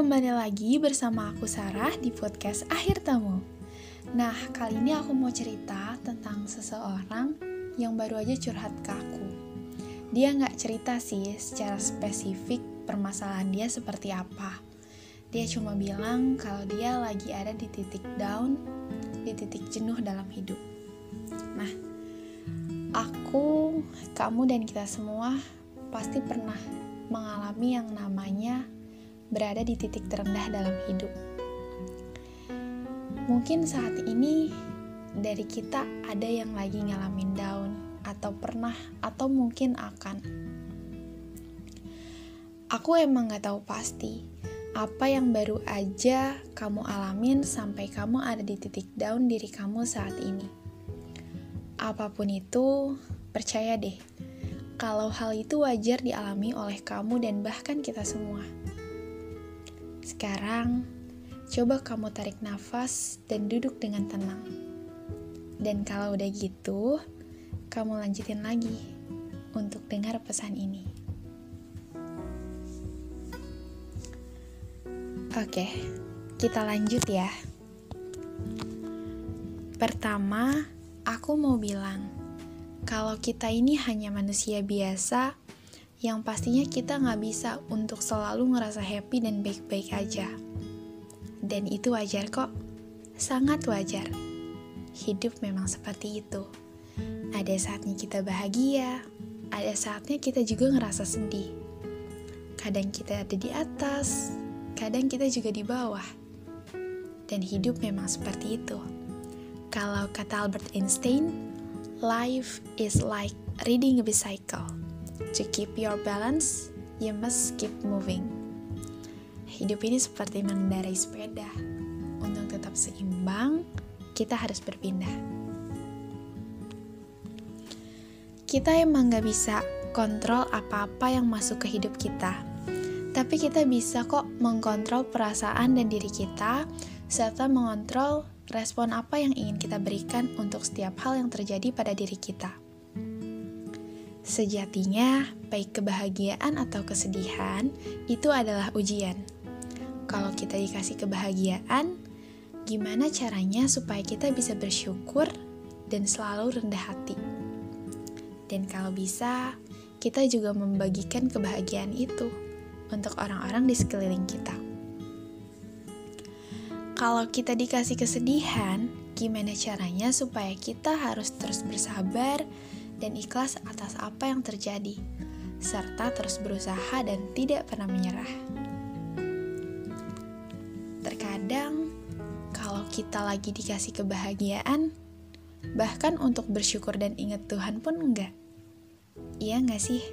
kembali lagi bersama aku Sarah di podcast Akhir Tamu. Nah, kali ini aku mau cerita tentang seseorang yang baru aja curhat ke aku. Dia nggak cerita sih secara spesifik permasalahan dia seperti apa. Dia cuma bilang kalau dia lagi ada di titik down, di titik jenuh dalam hidup. Nah, aku, kamu, dan kita semua pasti pernah mengalami yang namanya berada di titik terendah dalam hidup. Mungkin saat ini dari kita ada yang lagi ngalamin down atau pernah atau mungkin akan. Aku emang gak tahu pasti apa yang baru aja kamu alamin sampai kamu ada di titik down diri kamu saat ini. Apa pun itu, percaya deh, kalau hal itu wajar dialami oleh kamu dan bahkan kita semua. Sekarang, coba kamu tarik nafas dan duduk dengan tenang. Dan kalau udah gitu, kamu lanjutin lagi untuk dengar pesan ini. Oke, kita lanjut ya. Pertama, aku mau bilang, kalau kita ini hanya manusia biasa yang pastinya kita nggak bisa untuk selalu ngerasa happy dan baik-baik aja. Dan itu wajar kok, sangat wajar. Hidup memang seperti itu. Ada saatnya kita bahagia, ada saatnya kita juga ngerasa sedih. Kadang kita ada di atas, kadang kita juga di bawah. Dan hidup memang seperti itu. Kalau kata Albert Einstein, life is like reading a bicycle To keep your balance, you must keep moving. Hidup ini seperti mengendarai sepeda. Untuk tetap seimbang, kita harus berpindah. Kita emang gak bisa kontrol apa-apa yang masuk ke hidup kita. Tapi kita bisa kok mengkontrol perasaan dan diri kita, serta mengontrol respon apa yang ingin kita berikan untuk setiap hal yang terjadi pada diri kita. Sejatinya, baik kebahagiaan atau kesedihan itu adalah ujian. Kalau kita dikasih kebahagiaan, gimana caranya supaya kita bisa bersyukur dan selalu rendah hati? Dan kalau bisa, kita juga membagikan kebahagiaan itu untuk orang-orang di sekeliling kita. Kalau kita dikasih kesedihan, gimana caranya supaya kita harus terus bersabar? Dan ikhlas atas apa yang terjadi, serta terus berusaha dan tidak pernah menyerah. Terkadang, kalau kita lagi dikasih kebahagiaan, bahkan untuk bersyukur dan ingat Tuhan pun enggak. Iya nggak sih?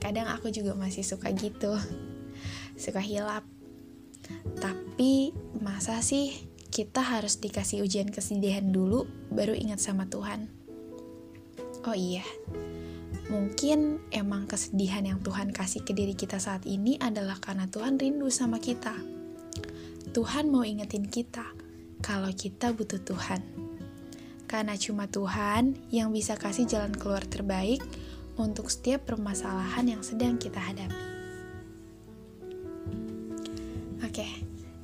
Kadang aku juga masih suka gitu, suka hilap. Tapi masa sih kita harus dikasih ujian kesedihan dulu baru ingat sama Tuhan? Oh iya, mungkin emang kesedihan yang Tuhan kasih ke diri kita saat ini adalah karena Tuhan rindu sama kita. Tuhan mau ingetin kita kalau kita butuh Tuhan. Karena cuma Tuhan yang bisa kasih jalan keluar terbaik untuk setiap permasalahan yang sedang kita hadapi. Oke,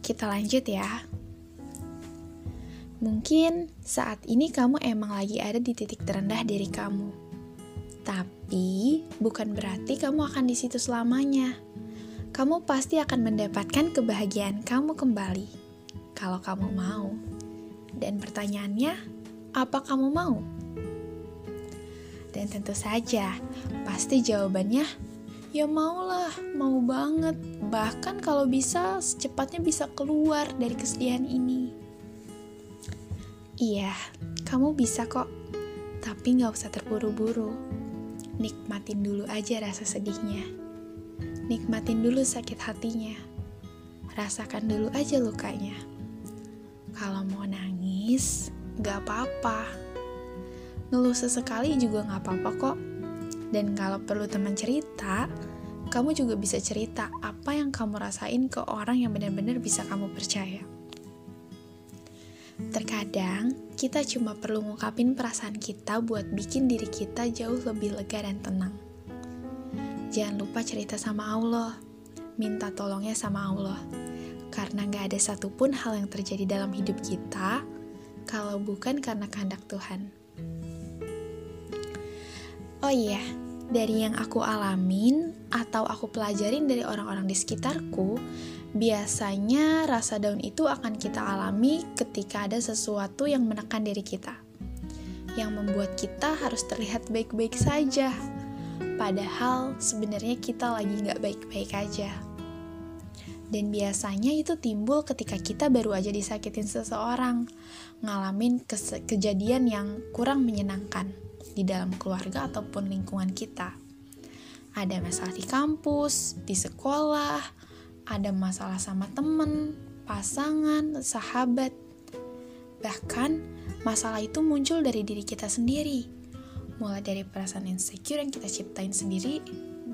kita lanjut ya. Mungkin saat ini kamu emang lagi ada di titik terendah diri kamu. Tapi bukan berarti kamu akan di situ selamanya. Kamu pasti akan mendapatkan kebahagiaan kamu kembali kalau kamu mau. Dan pertanyaannya, apa kamu mau? Dan tentu saja, pasti jawabannya ya maulah, mau banget. Bahkan kalau bisa secepatnya bisa keluar dari kesedihan ini. Iya, kamu bisa kok. Tapi nggak usah terburu-buru. Nikmatin dulu aja rasa sedihnya. Nikmatin dulu sakit hatinya. Rasakan dulu aja lukanya. Kalau mau nangis, nggak apa-apa. Ngeluh sesekali juga nggak apa-apa kok. Dan kalau perlu teman cerita, kamu juga bisa cerita apa yang kamu rasain ke orang yang benar-benar bisa kamu percaya. Terkadang kita cuma perlu ngungkapin perasaan kita buat bikin diri kita jauh lebih lega dan tenang. Jangan lupa cerita sama Allah, minta tolongnya sama Allah. Karena gak ada satupun hal yang terjadi dalam hidup kita kalau bukan karena kehendak Tuhan. Oh iya, dari yang aku alamin atau aku pelajarin dari orang-orang di sekitarku, biasanya rasa down itu akan kita alami ketika ada sesuatu yang menekan diri kita, yang membuat kita harus terlihat baik-baik saja, padahal sebenarnya kita lagi nggak baik-baik aja. Dan biasanya itu timbul ketika kita baru aja disakitin seseorang, ngalamin kejadian yang kurang menyenangkan di dalam keluarga ataupun lingkungan kita. Ada masalah di kampus, di sekolah, ada masalah sama temen, pasangan, sahabat. Bahkan, masalah itu muncul dari diri kita sendiri. Mulai dari perasaan insecure yang kita ciptain sendiri,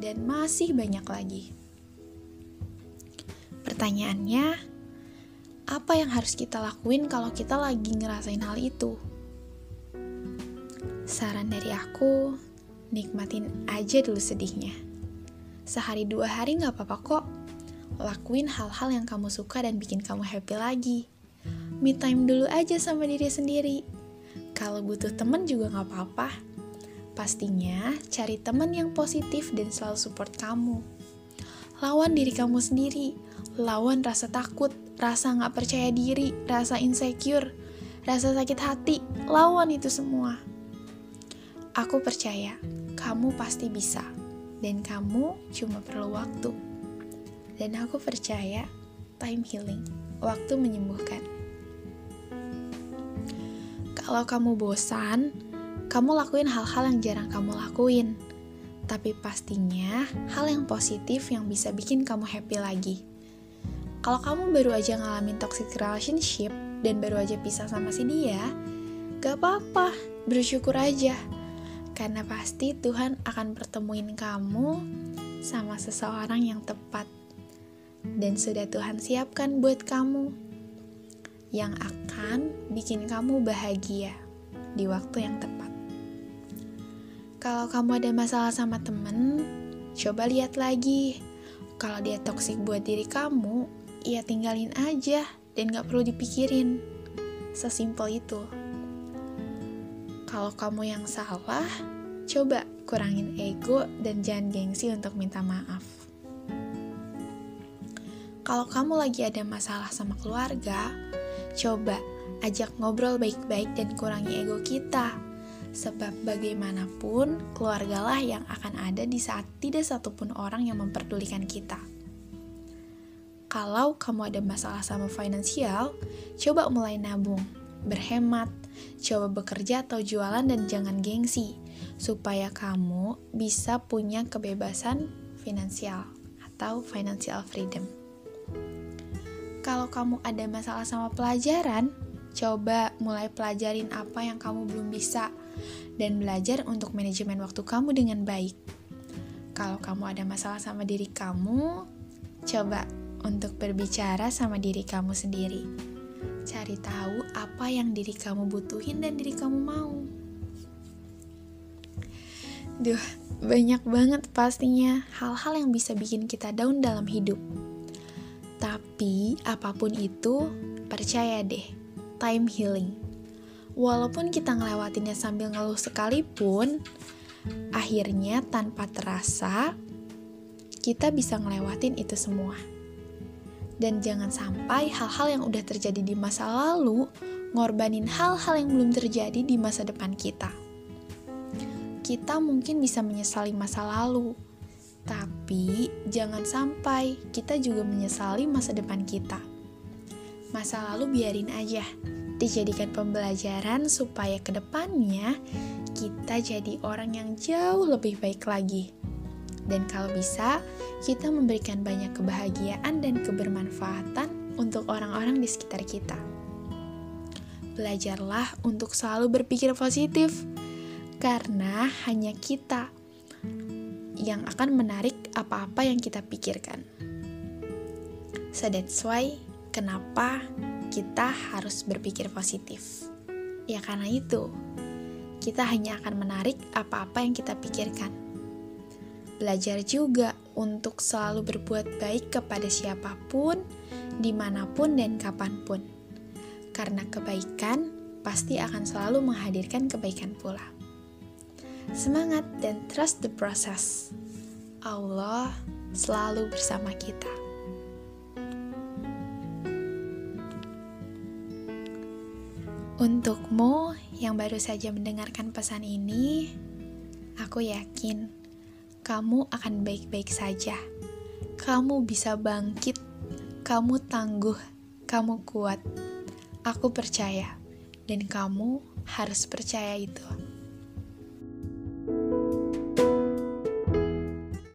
dan masih banyak lagi. Pertanyaannya, apa yang harus kita lakuin kalau kita lagi ngerasain hal itu? Saran dari aku, nikmatin aja dulu sedihnya. Sehari dua hari gak apa-apa kok. Lakuin hal-hal yang kamu suka dan bikin kamu happy lagi. Me time dulu aja sama diri sendiri. Kalau butuh temen juga gak apa-apa. Pastinya cari temen yang positif dan selalu support kamu. Lawan diri kamu sendiri, lawan rasa takut, rasa gak percaya diri, rasa insecure, rasa sakit hati, lawan itu semua. Aku percaya kamu pasti bisa, dan kamu cuma perlu waktu. Dan aku percaya time healing, waktu menyembuhkan. Kalau kamu bosan, kamu lakuin hal-hal yang jarang kamu lakuin. Tapi pastinya hal yang positif yang bisa bikin kamu happy lagi. Kalau kamu baru aja ngalamin toxic relationship dan baru aja pisah sama si dia, gak apa-apa, bersyukur aja karena pasti Tuhan akan pertemuin kamu sama seseorang yang tepat dan sudah Tuhan siapkan buat kamu yang akan bikin kamu bahagia di waktu yang tepat. Kalau kamu ada masalah sama temen, coba lihat lagi. Kalau dia toksik buat diri kamu, ya tinggalin aja dan gak perlu dipikirin. Sesimpel itu. Kalau kamu yang salah, coba kurangin ego dan jangan gengsi untuk minta maaf. Kalau kamu lagi ada masalah sama keluarga, coba ajak ngobrol baik-baik dan kurangi ego kita. Sebab bagaimanapun, keluargalah yang akan ada di saat tidak satupun orang yang memperdulikan kita. Kalau kamu ada masalah sama finansial, coba mulai nabung, berhemat, coba bekerja atau jualan dan jangan gengsi, supaya kamu bisa punya kebebasan finansial atau financial freedom. Kalau kamu ada masalah sama pelajaran, coba mulai pelajarin apa yang kamu belum bisa dan belajar untuk manajemen waktu kamu dengan baik. Kalau kamu ada masalah sama diri kamu, coba untuk berbicara sama diri kamu sendiri cari tahu apa yang diri kamu butuhin dan diri kamu mau. Duh, banyak banget pastinya hal-hal yang bisa bikin kita down dalam hidup. Tapi apa pun itu, percaya deh, time healing. Walaupun kita ngelewatinnya sambil ngeluh sekalipun, akhirnya tanpa terasa kita bisa ngelewatin itu semua. Dan jangan sampai hal-hal yang udah terjadi di masa lalu ngorbanin hal-hal yang belum terjadi di masa depan kita. Kita mungkin bisa menyesali masa lalu, tapi jangan sampai kita juga menyesali masa depan kita. Masa lalu biarin aja, dijadikan pembelajaran supaya ke depannya kita jadi orang yang jauh lebih baik lagi. Dan kalau bisa, kita memberikan banyak kebahagiaan dan kebermanfaatan untuk orang-orang di sekitar kita. Belajarlah untuk selalu berpikir positif, karena hanya kita yang akan menarik apa-apa yang kita pikirkan. So that's why kenapa kita harus berpikir positif. Ya karena itu, kita hanya akan menarik apa-apa yang kita pikirkan Belajar juga untuk selalu berbuat baik kepada siapa pun di mana pun dan kapan pun. Karena kebaikan pasti akan selalu menghadirkan kebaikan pula. Semangat dan trust the process. Allah selalu bersama kita. Untukmu yang baru saja mendengarkan pesan ini, aku yakin kamu akan baik-baik saja. Kamu bisa bangkit, kamu tangguh, kamu kuat. Aku percaya, dan kamu harus percaya itu.